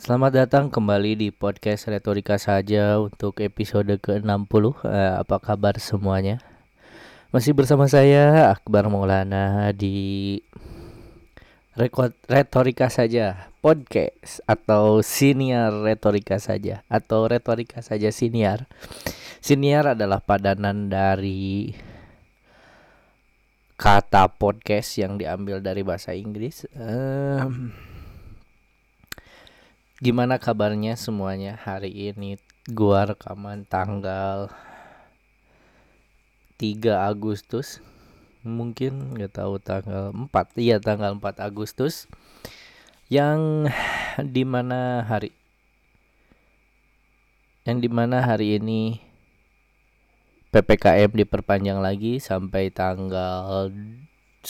Selamat datang kembali di podcast Retorika saja untuk episode ke-60. Eh, Apa kabar semuanya? Masih bersama saya Akbar Maulana di Rekod Retorika saja podcast atau siniar retorika saja atau retorika saja siniar. Siniar adalah padanan dari kata podcast yang diambil dari bahasa Inggris. Um, Gimana kabarnya semuanya hari ini? Gua rekaman tanggal 3 Agustus. Mungkin nggak tahu tanggal 4 Iya tanggal 4 Agustus. Yang di mana hari Yang di mana hari ini PPKM diperpanjang lagi sampai tanggal 9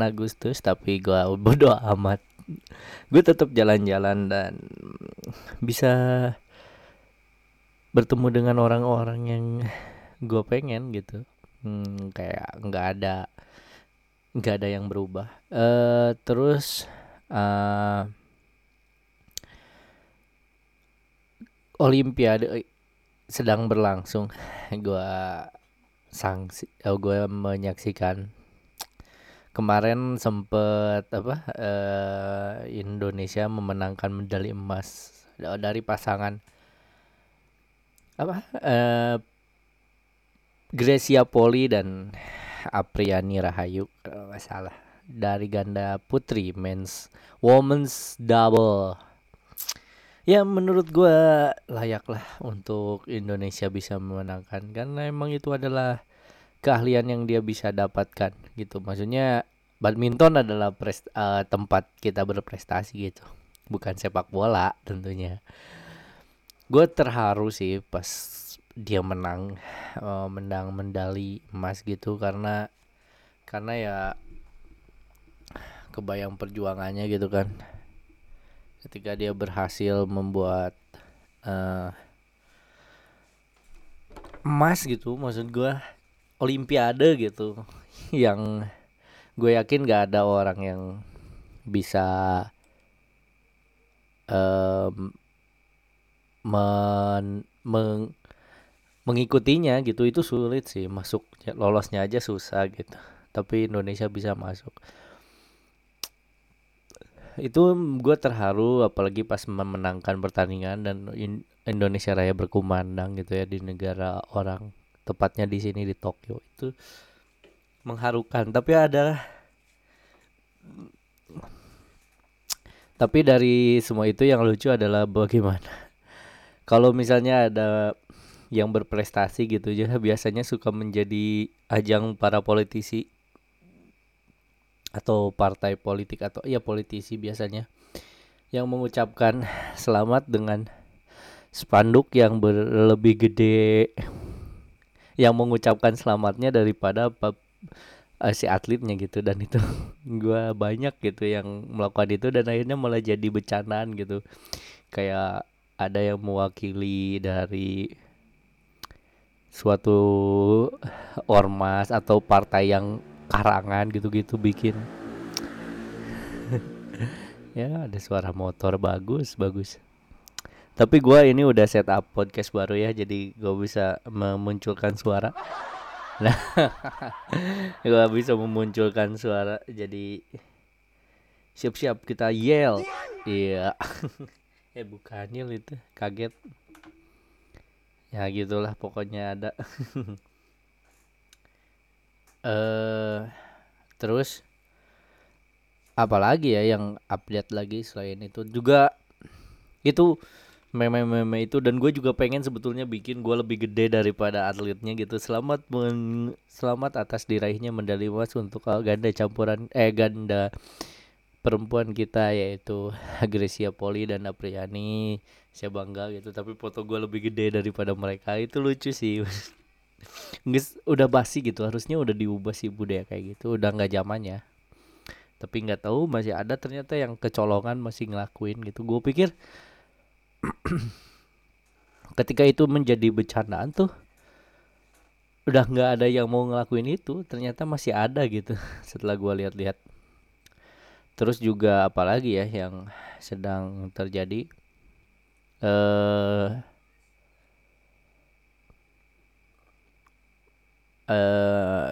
Agustus tapi gua bodo amat. Gue tetap jalan-jalan dan bisa bertemu dengan orang-orang yang gue pengen gitu. Hmm, kayak nggak ada nggak ada yang berubah. Uh, terus uh, Olimpiade sedang berlangsung gue sanksi oh, gue menyaksikan kemarin sempet apa uh, Indonesia memenangkan medali emas dari pasangan apa uh, Gracia Poli dan Apriani Rahayu kalau nggak salah dari ganda putri men's women's double. Ya menurut gue layak lah untuk Indonesia bisa memenangkan karena emang itu adalah keahlian yang dia bisa dapatkan gitu. Maksudnya badminton adalah prest, uh, tempat kita berprestasi gitu. Bukan sepak bola tentunya. Gue terharu sih pas dia menang uh, menang medali emas gitu. Karena karena ya kebayang perjuangannya gitu kan. Ketika dia berhasil membuat uh, emas gitu maksud gue olimpiade gitu yang gue yakin gak ada orang yang bisa um, men, meng, mengikutinya gitu. Itu sulit sih masuk lolosnya aja susah gitu tapi Indonesia bisa masuk. Itu gue terharu apalagi pas memenangkan pertandingan dan Indonesia Raya berkumandang gitu ya di negara orang tepatnya di sini di Tokyo itu mengharukan. Tapi ada tapi dari semua itu yang lucu adalah bagaimana? Kalau misalnya ada yang berprestasi gitu ya biasanya suka menjadi ajang para politisi atau partai politik atau ya politisi biasanya yang mengucapkan selamat dengan spanduk yang lebih gede yang mengucapkan selamatnya daripada uh, si atletnya gitu. Dan itu gue banyak gitu yang melakukan itu dan akhirnya malah jadi becanaan gitu. Kayak ada yang mewakili dari suatu ormas atau partai yang karangan gitu-gitu bikin. Ya ada suara motor bagus bagus tapi gua ini udah setup podcast baru ya jadi gue bisa memunculkan suara. Nah gue bisa memunculkan suara jadi siap-siap kita yell. Iya. Eh bukan yell itu kaget. Ya gitulah pokoknya ada. Eh terus apalagi ya yang update lagi selain itu? Juga itu meme-meme itu. Dan gue juga pengen sebetulnya bikin gue lebih gede daripada atletnya gitu. Selamat men selamat atas diraihnya medali emas untuk ganda campuran eh ganda perempuan kita yaitu Grecia Poli dan Apriani. Saya bangga gitu tapi foto gue lebih gede daripada mereka. Itu lucu sih. Nggak, udah basi gitu. Harusnya udah diubah sih budaya kayak gitu. Udah nggak zamannya tapi nggak tahu masih ada ternyata yang kecolongan masih ngelakuin gitu. Gue pikir ketika itu menjadi bercandaan tuh udah nggak ada yang mau ngelakuin itu ternyata masih ada gitu setelah gue lihat-lihat. Terus juga apalagi ya yang sedang terjadi eh eh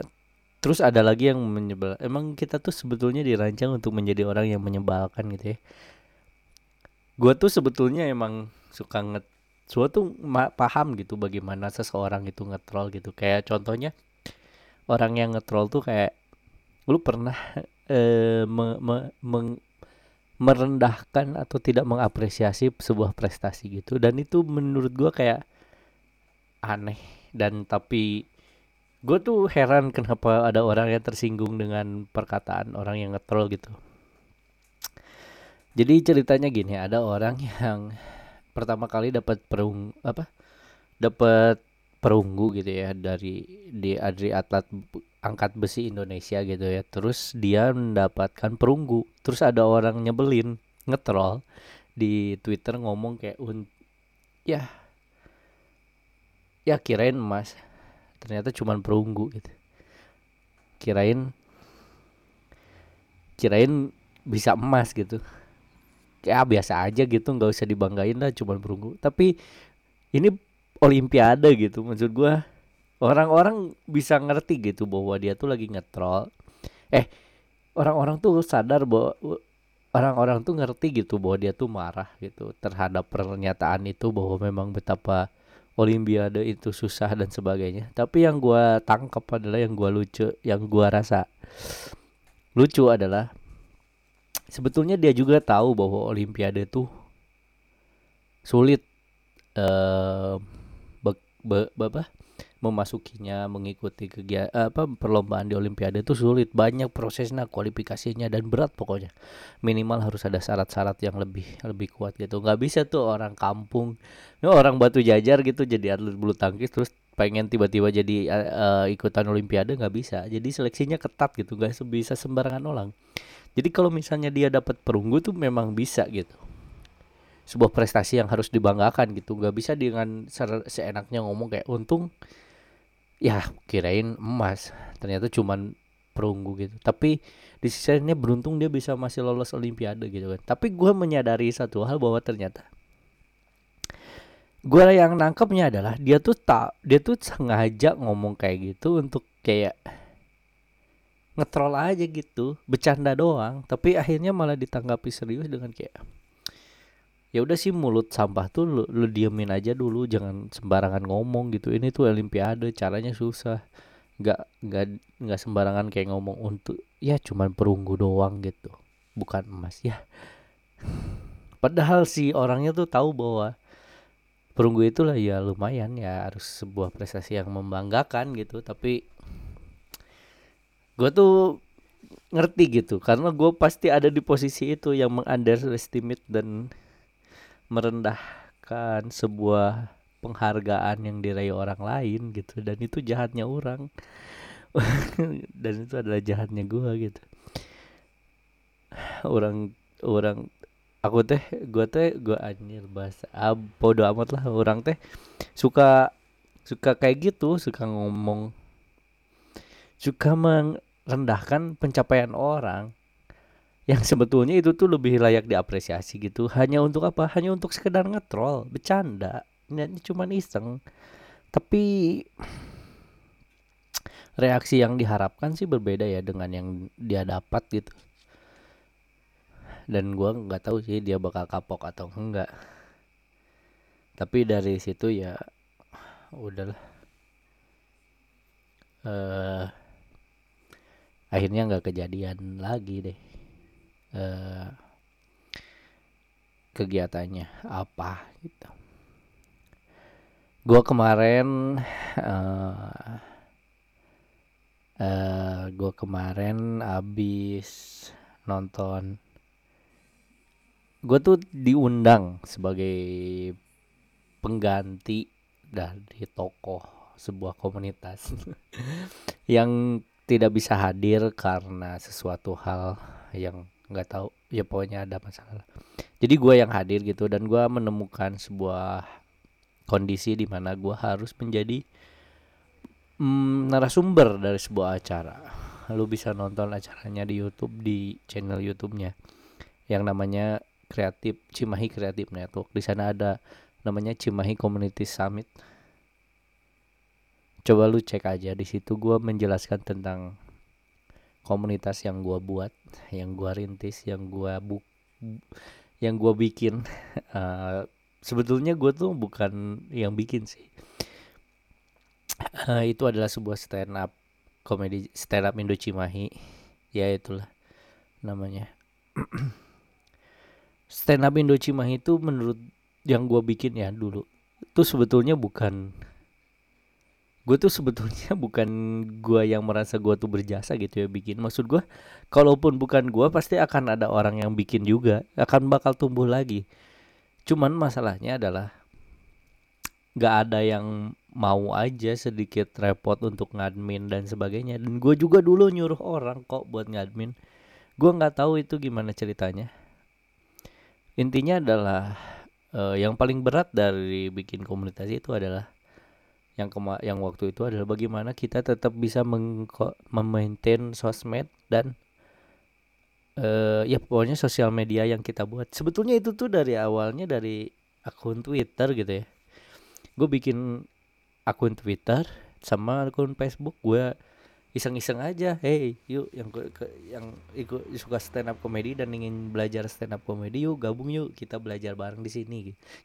terus ada lagi yang menyebal emang kita tuh sebetulnya dirancang untuk menjadi orang yang menyebalkan gitu ya gue tuh sebetulnya emang suka nget suatu paham gitu bagaimana seseorang itu ngetrol gitu. Kayak contohnya orang yang ngetrol tuh kayak lu pernah eh, me, me, meng, merendahkan atau tidak mengapresiasi sebuah prestasi gitu. Dan itu menurut gue kayak aneh. Dan tapi gue tuh heran kenapa ada orang yang tersinggung dengan perkataan orang yang ngetrol gitu jadi ceritanya gini ada orang yang pertama kali dapat perung apa? Dapat perunggu gitu ya dari di adri atlet angkat besi Indonesia gitu ya. Terus dia mendapatkan perunggu. Terus ada orang nyebelin ngetrol di Twitter ngomong kayak un ya ya kirain emas ternyata cuman perunggu gitu. Kirain kirain bisa emas gitu ya biasa aja gitu nggak usah dibanggain lah cuman perunggu. Tapi ini olimpiade gitu maksud gua. Orang-orang bisa ngerti gitu bahwa dia tuh lagi ngetrol. Eh orang-orang tuh sadar bahwa orang-orang tuh ngerti gitu bahwa dia tuh marah gitu terhadap pernyataan itu bahwa memang betapa olimpiade itu susah dan sebagainya. Tapi yang gue tangkap adalah yang gue lucu yang gue rasa lucu adalah sebetulnya dia juga tahu bahwa olimpiade itu sulit eh be, be, be, memasukinya mengikuti kegiatan apa perlombaan di olimpiade itu sulit. Banyak prosesnya kualifikasinya dan berat pokoknya. Minimal harus ada syarat-syarat yang lebih lebih kuat gitu. Nggak bisa tuh orang kampung ya orang batu jajar gitu jadi atlet bulu tangkis terus pengen tiba-tiba jadi uh, ikutan olimpiade nggak bisa. Jadi seleksinya ketat gitu nggak bisa sembarangan orang jadi kalau misalnya dia dapat perunggu tuh memang bisa gitu. Sebuah prestasi yang harus dibanggakan gitu. Nggak bisa dengan seenaknya ngomong kayak untung ya kirain emas. Ternyata cuman perunggu gitu. Tapi di sisinya beruntung dia bisa masih lolos olimpiade gitu kan. Tapi gue menyadari satu hal bahwa ternyata gue yang nangkepnya adalah dia tuh tak dia tuh sengaja ngomong kayak gitu untuk kayak ngetrol aja gitu bercanda doang. Tapi akhirnya malah ditanggapi serius dengan kayak ya udah sih mulut sampah tuh lu, lu diemin aja dulu jangan sembarangan ngomong gitu. Ini tuh olimpiade caranya susah. Nggak nggak nggak sembarangan kayak ngomong untuk ya cuman perunggu doang gitu. Bukan emas ya. Padahal si orangnya tuh tahu bahwa perunggu itulah ya lumayan ya harus sebuah prestasi yang membanggakan gitu. Tapi gue tuh ngerti gitu karena gue pasti ada di posisi itu yang mengunderestimate dan merendahkan sebuah penghargaan yang diraih orang lain gitu. Dan itu jahatnya orang. Dan itu adalah jahatnya gua gitu. Orang orang aku teh gua teh gua anjir bahasa ah, amat lah. Orang teh suka suka kayak gitu suka ngomong suka merendahkan pencapaian orang yang sebetulnya itu tuh lebih layak diapresiasi gitu. Hanya untuk apa? Hanya untuk sekedar ngetrol bercanda. Ini cuma iseng. Tapi reaksi yang diharapkan sih berbeda ya dengan yang dia dapat gitu. Dan gua nggak tahu sih dia bakal kapok atau enggak. Tapi dari situ ya udahlah. Uh, akhirnya nggak kejadian lagi deh uh, kegiatannya apa gitu. Gua kemarin uh, uh, gua kemarin abis nonton gue tuh diundang sebagai pengganti dari tokoh sebuah komunitas yang tidak bisa hadir karena sesuatu hal yang nggak tahu. Ya pokoknya ada masalah. Jadi gue yang hadir gitu dan gue menemukan sebuah kondisi di mana gue harus menjadi mm, narasumber dari sebuah acara. Lu bisa nonton acaranya di YouTube di channel YouTube-nya. Yang namanya kreatif Cimahi Kreatif Network. Di sana ada namanya Cimahi Community Summit coba lu cek aja di situ gua menjelaskan tentang komunitas yang gua buat yang gua rintis yang gua bu yang gua bikin. Uh, sebetulnya gua tuh bukan yang bikin sih. Uh, itu adalah sebuah stand up komedi stand up Indo Cimahi ya itulah namanya. Stand up Indo Cimahi itu menurut yang gue bikin ya dulu itu sebetulnya bukan gue tuh sebetulnya bukan gue yang merasa gue tuh berjasa gitu ya bikin. Maksud gue kalaupun bukan gue pasti akan ada orang yang bikin juga. Akan bakal tumbuh lagi. Cuman masalahnya adalah nggak ada yang mau aja sedikit repot untuk ngadmin dan sebagainya. Dan gue juga dulu nyuruh orang kok buat ngadmin. Gue nggak tahu itu gimana ceritanya. Intinya adalah uh, yang paling berat dari bikin komunitas itu adalah yang kema yang waktu itu adalah bagaimana kita tetap bisa memaintain sosmed dan uh, ya pokoknya sosial media yang kita buat. Sebetulnya itu tuh dari awalnya dari akun Twitter gitu ya. Gue bikin akun Twitter sama akun Facebook gue iseng-iseng aja hey yuk yang ke, ke yang ikut suka stand up comedy dan ingin belajar stand up comedy yuk gabung yuk kita belajar bareng di sini.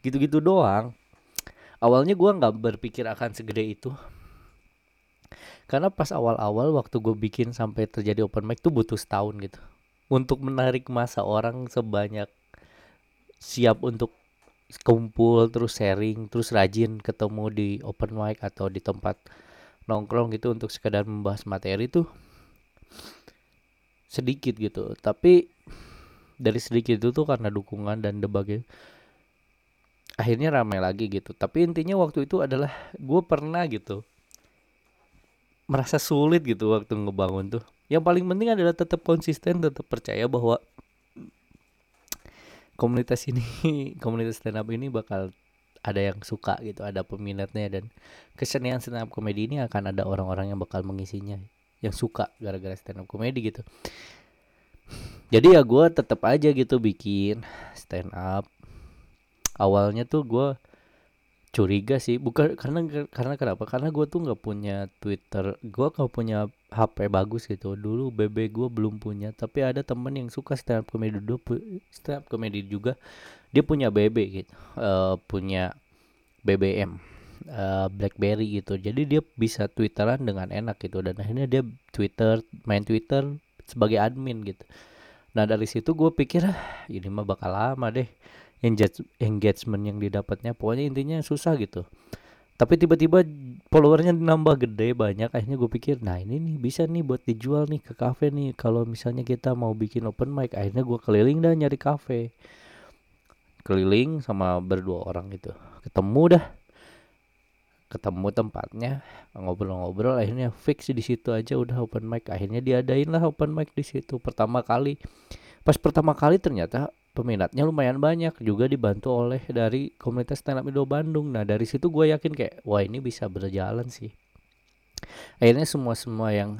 Gitu-gitu doang awalnya gue nggak berpikir akan segede itu. Karena pas awal-awal waktu gue bikin sampai terjadi open mic tuh butuh setahun gitu. Untuk menarik masa orang sebanyak siap untuk kumpul terus sharing terus rajin ketemu di open mic atau di tempat nongkrong gitu untuk sekedar membahas materi tuh sedikit gitu. Tapi dari sedikit itu tuh karena dukungan dan debagai akhirnya ramai lagi gitu. Tapi intinya waktu itu adalah gue pernah gitu merasa sulit gitu waktu ngebangun tuh. Yang paling penting adalah tetap konsisten tetap percaya bahwa komunitas ini komunitas stand up ini bakal ada yang suka gitu ada peminatnya dan kesenian stand up komedi ini akan ada orang-orang yang bakal mengisinya yang suka gara-gara stand up komedi gitu. Jadi ya gue tetap aja gitu bikin stand up awalnya tuh gue curiga sih. Bukan karena karena kenapa? Karena gue tuh nggak punya Twitter gue nggak punya HP bagus gitu. Dulu BB gue belum punya tapi ada temen yang suka stand up comedy dulu stand up juga. Dia punya BB gitu uh, punya BBM uh, eh, BlackBerry gitu. Jadi dia bisa twitteran dengan enak gitu. Dan akhirnya dia Twitter main Twitter sebagai admin gitu. Nah dari situ gue pikir ah, ini mah bakal lama deh engagement yang didapatnya pokoknya intinya susah gitu. Tapi tiba-tiba followernya nambah gede banyak akhirnya gue pikir nah ini nih bisa nih buat dijual nih ke kafe nih. Kalau misalnya kita mau bikin open mic akhirnya gue keliling dah nyari kafe. Keliling sama berdua orang gitu. Ketemu dah. Ketemu tempatnya ngobrol-ngobrol akhirnya fix di situ aja udah open mic. Akhirnya diadain lah open mic di situ pertama kali pas pertama kali ternyata peminatnya lumayan banyak juga dibantu oleh dari komunitas stand up Indo Bandung. Nah dari situ gue yakin kayak wah ini bisa berjalan sih. Akhirnya semua semua yang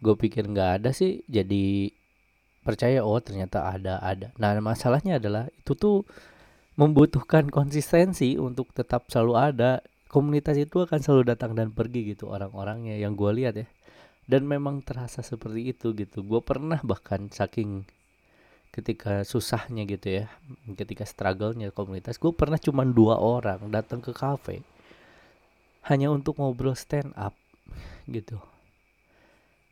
gue pikir nggak ada sih jadi percaya oh ternyata ada ada. Nah masalahnya adalah itu tuh membutuhkan konsistensi untuk tetap selalu ada. Komunitas itu akan selalu datang dan pergi gitu orang-orangnya yang gue lihat ya. Dan memang terasa seperti itu gitu. Gue pernah bahkan saking ketika susahnya gitu ya ketika struggle-nya komunitas gue pernah cuma dua orang datang ke kafe hanya untuk ngobrol stand up gitu.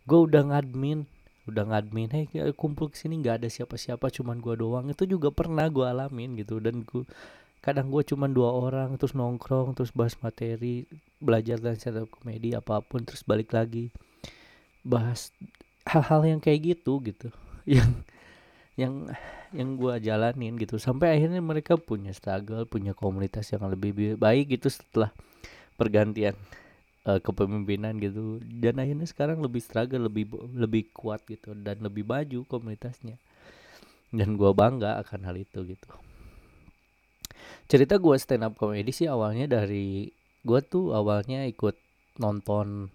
Gue udah ngadmin udah ngadmin hey kumpul ke sini nggak ada siapa-siapa cuman gue doang. Itu juga pernah gue alamin gitu dan gue kadang gue cuma dua orang terus nongkrong terus bahas materi belajar dan stand komedi apa pun terus balik lagi bahas hal-hal yang kayak gitu gitu. Yang yang yang gue jalanin gitu. Sampai akhirnya mereka punya struggle punya komunitas yang lebih baik gitu setelah pergantian uh, kepemimpinan gitu. Dan akhirnya sekarang lebih struggle lebih lebih kuat gitu dan lebih maju komunitasnya. Dan gue bangga akan hal itu gitu. Cerita gue stand up comedy sih awalnya dari gue tuh awalnya ikut nonton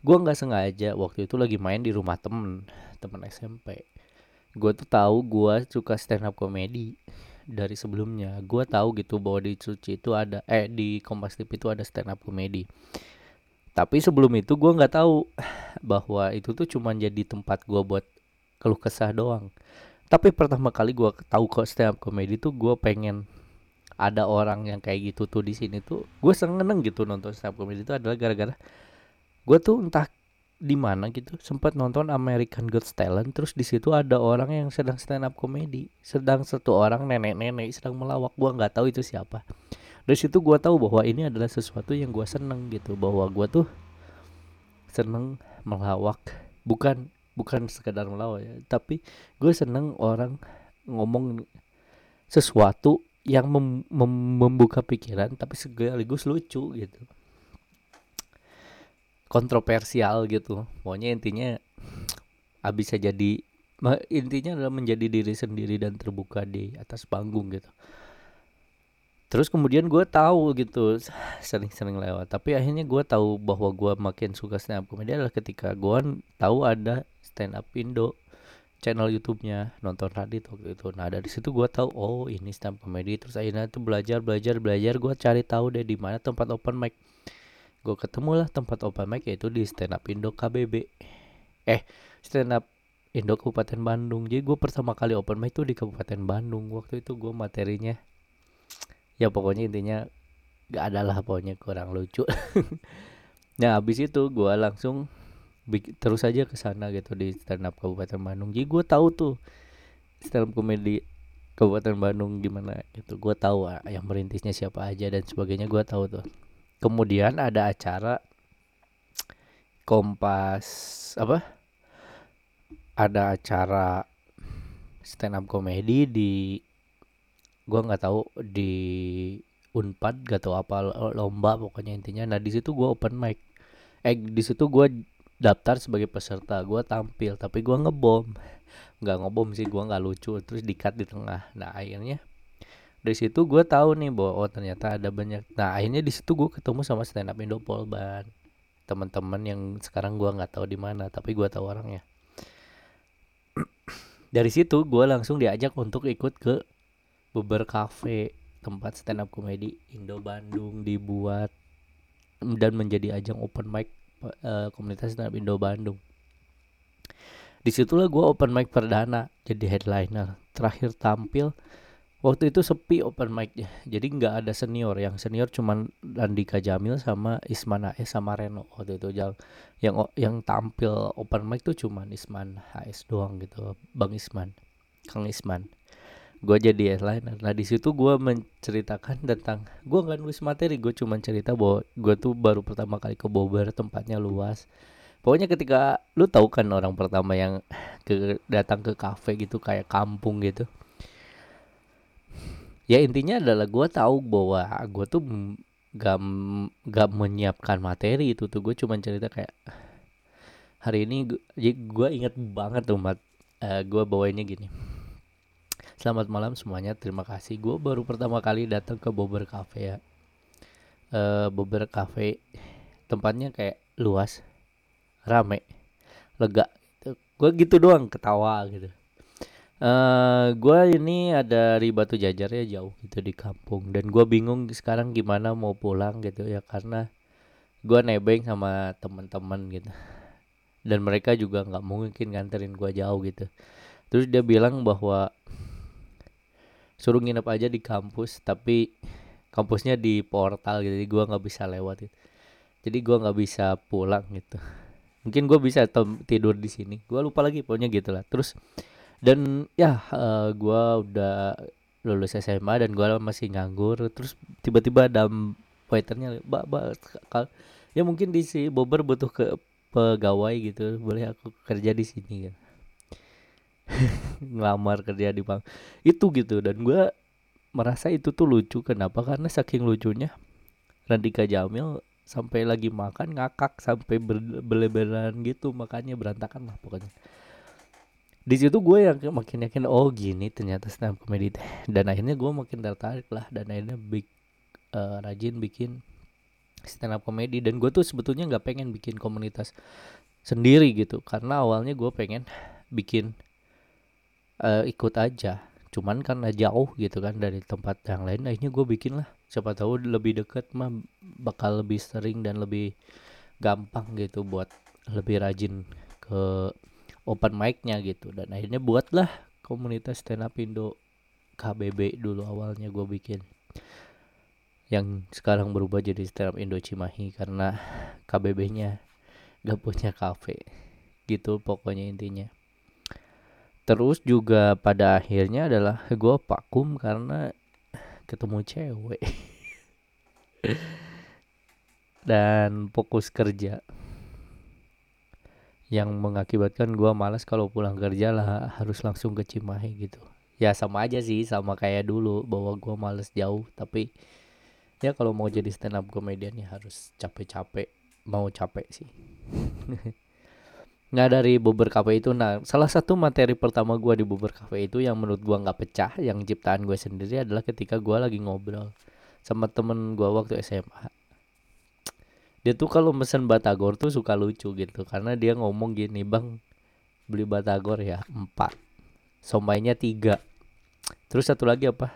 gue nggak sengaja. Waktu itu lagi main di rumah temen temen SMP gue tuh tahu gue suka stand up comedy dari sebelumnya. Gue tahu gitu bahwa di Suci itu ada eh di Kompas TV itu ada stand up comedy. Tapi sebelum itu gue nggak tahu bahwa itu tuh cuma jadi tempat gue buat keluh kesah doang. Tapi pertama kali gue tahu kok stand up comedy tuh gue pengen ada orang yang kayak gitu tuh di sini tuh gue seneng gitu nonton stand up comedy itu adalah gara-gara gue tuh entah di mana gitu sempat nonton American Got Talent terus di situ ada orang yang sedang stand up comedy sedang satu orang nenek-nenek sedang melawak gua nggak tahu itu siapa. Dari situ gua tahu bahwa ini adalah sesuatu yang gua seneng gitu bahwa gua tuh seneng melawak bukan bukan sekedar melawak ya tapi gue seneng orang ngomong sesuatu yang mem mem membuka pikiran tapi sekaligus lucu gitu kontroversial gitu. Pokoknya intinya ah, bisa jadi intinya adalah menjadi diri sendiri dan terbuka di atas panggung gitu. Terus kemudian gue tahu gitu sering-sering lewat. Tapi akhirnya gue tahu bahwa gue makin suka stand up comedy adalah ketika gue tahu ada stand up Indo channel YouTube-nya. Nonton Radit waktu itu. Nah dari situ gue tahu oh ini stand up comedy. Terus akhirnya tuh belajar belajar belajar. Gue cari tahu deh di mana tempat open mic gue ketemu lah tempat open mic yaitu di stand up Indo KBB eh stand up Indo Kabupaten Bandung. Jadi gue pertama kali open mic tuh di Kabupaten Bandung. Waktu itu gue materinya ya pokoknya intinya gak ada lah pokoknya kurang lucu. Nah habis itu gue langsung terus aja ke sana gitu di stand up Kabupaten Bandung. Jadi gue tahu tuh stand up komedi Kabupaten Bandung gimana gitu. Gue tahu ah, yang merintisnya siapa aja dan sebagainya gue tahu tuh kemudian ada acara Kompas apa? Ada acara stand up comedy di gua nggak tahu di Unpad gak tau apa lomba pokoknya intinya. Nah di situ gua open mic. Eh di situ gua daftar sebagai peserta gua tampil tapi gua ngebom. Nggak ngebom sih gua nggak lucu terus dikat di tengah. Nah akhirnya dari situ gue tahu nih bahwa oh ternyata ada banyak nah akhirnya di situ gue ketemu sama stand up Indo Polban teman-teman yang sekarang gue nggak tahu di mana tapi gue tahu orangnya. Dari situ gue langsung diajak untuk ikut ke beberapa cafe tempat stand up comedy Indo Bandung dibuat dan menjadi ajang open mic uh, komunitas stand up Indo Bandung. Di situlah gue open mic perdana jadi headliner. Terakhir tampil waktu itu sepi open mic ya jadi nggak ada senior. Yang senior cuman Andika Jamil sama Isman HS sama Reno waktu itu yang yang yang tampil open mic tuh cuman Isman HS doang gitu. Bang Isman Kang Isman. Gue jadi headliner. Nah di situ gue menceritakan tentang gue nggak nulis materi gue cuma cerita bahwa gue tuh baru pertama kali ke Bogor tempatnya luas. Pokoknya ketika lu tahu kan orang pertama yang ke datang ke kafe gitu kayak kampung gitu ya intinya adalah gue tahu bahwa gue tuh gak gak menyiapkan materi itu tuh. Gue cuma cerita kayak hari ini gue inget banget tuh mat. Uh, eh, gue bawainnya gini. Selamat malam semuanya terima kasih. Gue baru pertama kali datang ke Bobber Cafe ya. Uh, Bobber Cafe tempatnya kayak luas rame lega. Gue gitu doang ketawa gitu Uh, eh, gue ini ada di Batu Jajar ya jauh gitu di kampung. Dan gue bingung sekarang gimana mau pulang gitu ya karena gue nebeng sama teman-teman gitu. Dan mereka juga nggak mungkin nganterin gue jauh gitu. Terus dia bilang bahwa suruh nginep aja di kampus tapi kampusnya di portal gitu jadi gue nggak bisa lewat gitu. jadi gue nggak bisa pulang gitu. Mungkin gue bisa tidur di sini. Gue lupa lagi pokoknya gitulah. Terus dan ya uh, eh, gue udah lulus SMA dan gue masih nganggur. Terus tiba-tiba ada waiternya mbak mbak ya mungkin di si Bobber butuh ke pegawai gitu boleh aku kerja di sini ya ngelamar kerja di bank. Itu gitu dan gue merasa itu tuh lucu. Kenapa? Karena saking lucunya Randika Jamil sampai lagi makan ngakak sampai berlebaran gitu. Makanya berantakan lah pokoknya di situ gue yang makin yakin oh gini ternyata stand up comedy. Dan akhirnya gue makin tertarik lah dan akhirnya big uh, rajin bikin stand up comedy. Dan gue tuh sebetulnya nggak pengen bikin komunitas sendiri gitu. Karena awalnya gue pengen bikin uh, ikut aja. Cuman karena jauh gitu kan dari tempat yang lain akhirnya gue bikin lah. Siapa tahu lebih deket mah bakal lebih sering dan lebih gampang gitu buat lebih rajin ke open mic-nya gitu. Dan akhirnya buatlah komunitas stand up Indo KBB dulu awalnya gue bikin. Yang sekarang berubah jadi stand up Indo Cimahi karena KBB-nya gak punya kafe. Gitu pokoknya intinya. Terus juga pada akhirnya adalah gue vakum karena ketemu cewek. Dan fokus kerja yang mengakibatkan gue malas kalau pulang kerja lah harus langsung ke Cimahi gitu. Ya sama aja sih sama kayak dulu bahwa gue males jauh tapi ya kalau mau jadi stand up comedian ya harus capek-capek mau capek sih. Nah dari Bubur Cafe itu nah salah satu materi pertama gue di Bubur Cafe itu yang menurut gue nggak pecah yang ciptaan gue sendiri adalah ketika gue lagi ngobrol sama temen gue waktu SMA dia tuh kalau mesen batagor tuh suka lucu gitu. Karena dia ngomong gini bang beli batagor ya empat. Somainya tiga. Terus satu lagi apa?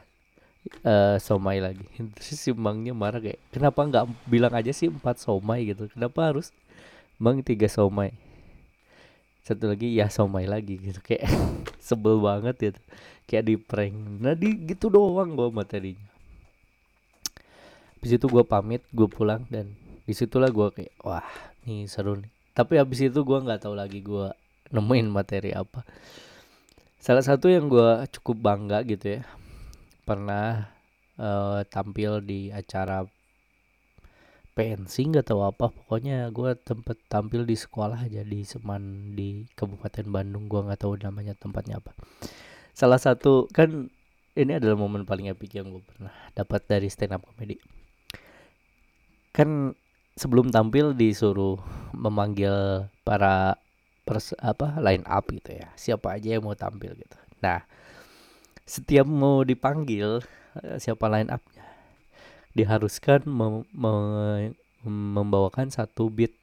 Uh, somai lagi. Terus si bangnya marah kayak kenapa nggak bilang aja sih empat somai gitu? Kenapa harus bang tiga somai? Satu lagi ya somai lagi gitu. Kayak sebel banget gitu. Kayak di prank. Nah di gitu doang gue materinya habis itu gue pamit gue pulang dan di situlah gue kayak wah nih seru nih. Tapi habis itu gue nggak tahu lagi gue nemuin materi apa. Salah satu yang gue cukup bangga gitu ya pernah uh, tampil di acara pensi nggak tahu apa pokoknya gue tempat tampil di sekolah aja di Seman di Kabupaten Bandung gue nggak tahu namanya tempatnya apa. Salah satu kan ini adalah momen paling epic yang gue pernah dapat dari stand up comedy. Kan sebelum tampil disuruh memanggil para pers apa line up gitu ya. Siapa aja yang mau tampil gitu. Nah setiap mau dipanggil eh, siapa line upnya? Diharuskan mem mem membawakan satu beat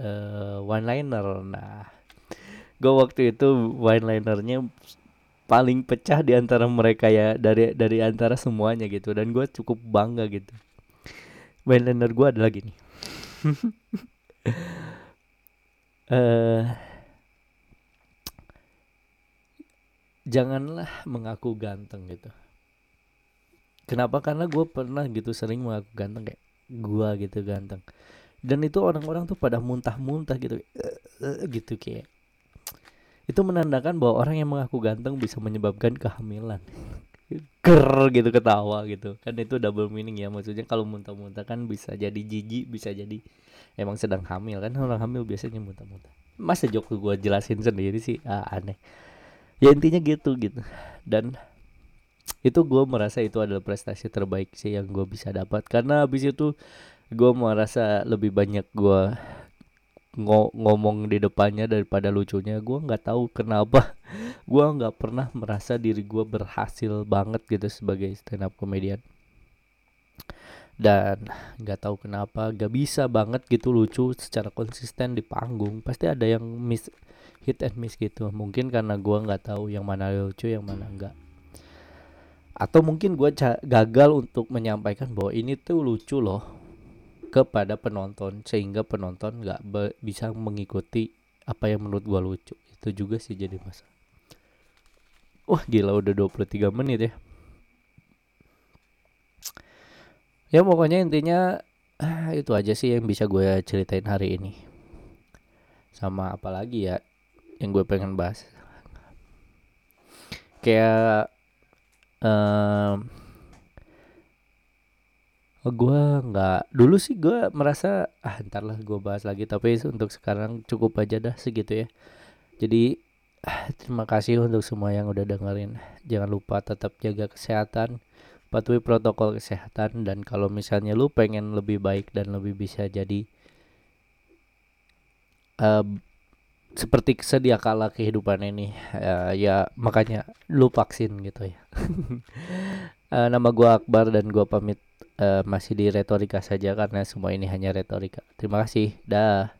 uh, one liner nah gue waktu itu one linernya paling pecah di antara mereka ya dari dari antara semuanya gitu. Dan gue cukup bangga gitu one liner gue adalah gini uh, janganlah mengaku ganteng gitu Kenapa? Karena gue pernah gitu sering mengaku ganteng kayak gue gitu ganteng. Dan itu orang-orang tuh pada muntah-muntah gitu, gitu kayak. Itu menandakan bahwa orang yang mengaku ganteng bisa menyebabkan kehamilan. Ker gitu ketawa gitu. Kan itu double meaning ya maksudnya kalau muntah-muntah kan bisa jadi jijik, bisa jadi emang sedang hamil kan orang hamil biasanya muntah-muntah. Masa jok gue jelasin sendiri sih ah, aneh. Ya intinya gitu gitu. Dan itu gue merasa itu adalah prestasi terbaik sih yang gue bisa dapat karena habis itu gue merasa lebih banyak gue ngo ngomong di depannya daripada lucunya gue nggak tahu kenapa. Gue nggak pernah merasa diri gue berhasil banget gitu sebagai stand up comedian. Dan nggak tahu kenapa gak bisa banget gitu lucu secara konsisten di panggung. Pasti ada yang miss hit and miss gitu. Mungkin karena gue nggak tahu yang mana lucu yang mana enggak atau mungkin gue gagal untuk menyampaikan bahwa ini tuh lucu loh kepada penonton sehingga penonton nggak bisa mengikuti apa yang menurut gue lucu. Itu juga sih jadi masalah. Wah gila udah 23 menit ya. Ya pokoknya intinya ah, itu aja sih yang bisa gue ceritain hari ini. Sama apalagi ya yang gue pengen bahas? Kayak um, gue nggak dulu sih gue merasa ah ntar lah gue bahas lagi. Tapi untuk sekarang cukup aja dah segitu ya. Jadi ah, terima kasih untuk semua yang udah dengerin. Jangan lupa tetap jaga kesehatan patuhi protokol kesehatan dan kalau misalnya lu pengen lebih baik dan lebih bisa jadi uh, seperti sedia kala kehidupan ini uh, ya makanya lu vaksin gitu ya. Uh, nama gua Akbar dan gua pamit uh, masih di retorika saja karena semua ini hanya retorika. Terima kasih. Dah